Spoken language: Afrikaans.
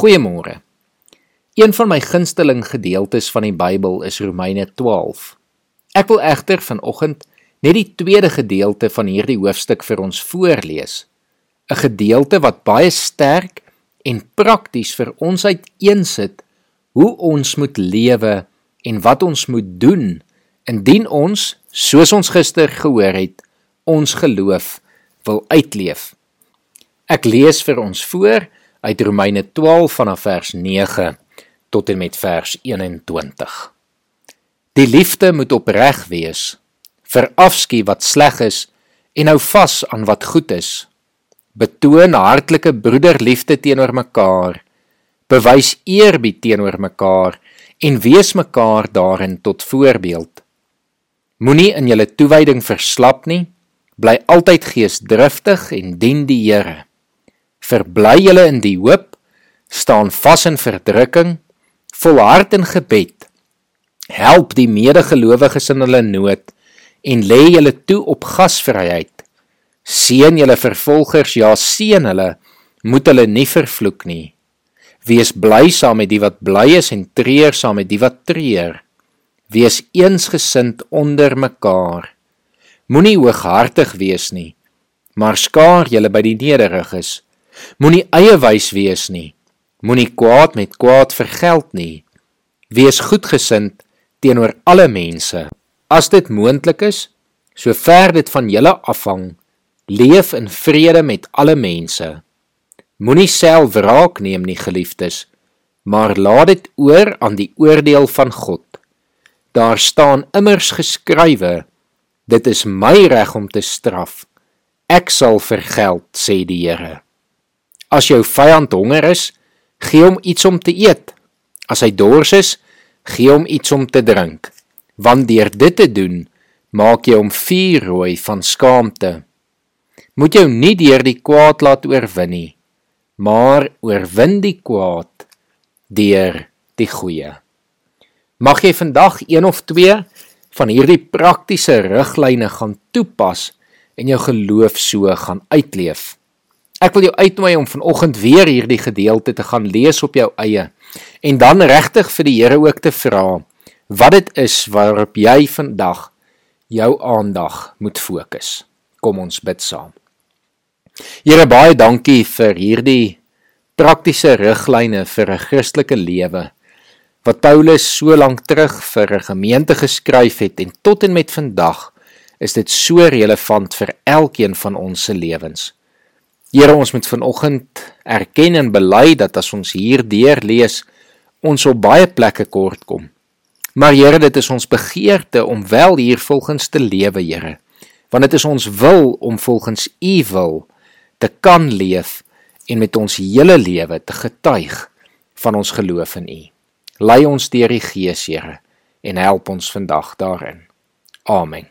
Goeiemôre. Een van my gunsteling gedeeltes van die Bybel is Romeine 12. Ek wil egter vanoggend net die tweede gedeelte van hierdie hoofstuk vir ons voorlees. 'n Gedeelte wat baie sterk en prakties vir ons uiteensit hoe ons moet lewe en wat ons moet doen indien ons, soos ons gister gehoor het, ons geloof wil uitleef. Ek lees vir ons voor uit Romeine 12 vanaf vers 9 tot en met vers 21. Die liefde moet opreg wees, verafskiet wat sleg is en hou vas aan wat goed is. Betoon hartlike broederliefde teenoor mekaar. Bewys eerbied teenoor mekaar en wees mekaar daarin tot voorbeeld. Moenie in julle toewyding verslap nie. Bly altyd geesdriftig en dien die Here. Verbly julle in die hoop, staan vas in verdrukking, volhard in gebed. Help die medegelowiges in hulle nood en lê julle toe op gasvryheid. Seën julle vervolgers, ja seën hulle, moet hulle nie vervloek nie. Wees bly saam met die wat bly is en treur saam met die wat treur. Wees eensgesind onder mekaar. Moenie hooghartig wees nie, maar skaar julle by die nederiges. Moenie eie wys wees nie. Moenie kwaad met kwaad vergeld nie. Wees goedgesind teenoor alle mense. As dit moontlik is, sover dit van julle afhang, leef in vrede met alle mense. Moenie self wraak neem nie, geliefdes, maar laat dit oor aan die oordeel van God. Daar staan immers geskrywe: Dit is my reg om te straf. Ek sal vergeld, sê die Here. As jou vyand honger is, gee hom iets om te eet. As hy dors is, gee hom iets om te drink. Want deur dit te doen, maak jy hom vuurrooi van skaamte. Moet jou nie deur die kwaad laat oorwin nie, maar oorwin die kwaad deur die goeie. Mag jy vandag een of twee van hierdie praktiese riglyne gaan toepas en jou geloof so gaan uitleef. Ek wil jou uitnooi om vanoggend weer hierdie gedeelte te gaan lees op jou eie en dan regtig vir die Here ook te vra wat dit is waarop jy vandag jou aandag moet fokus. Kom ons bid saam. Here baie dankie vir hierdie praktiese riglyne vir 'n Christelike lewe wat Paulus so lank terug vir 'n gemeente geskryf het en tot en met vandag is dit so relevant vir elkeen van ons se lewens. Here, ons moet vanoggend erken en bely dat as ons hier deur lees, ons op baie plekke kort kom. Maar Here, dit is ons begeerte om wel hier volgens te lewe, Here. Want dit is ons wil om volgens U wil te kan leef en met ons hele lewe te getuig van ons geloof in U. Lei ons deur die Gees, Here, en help ons vandag daarin. Amen.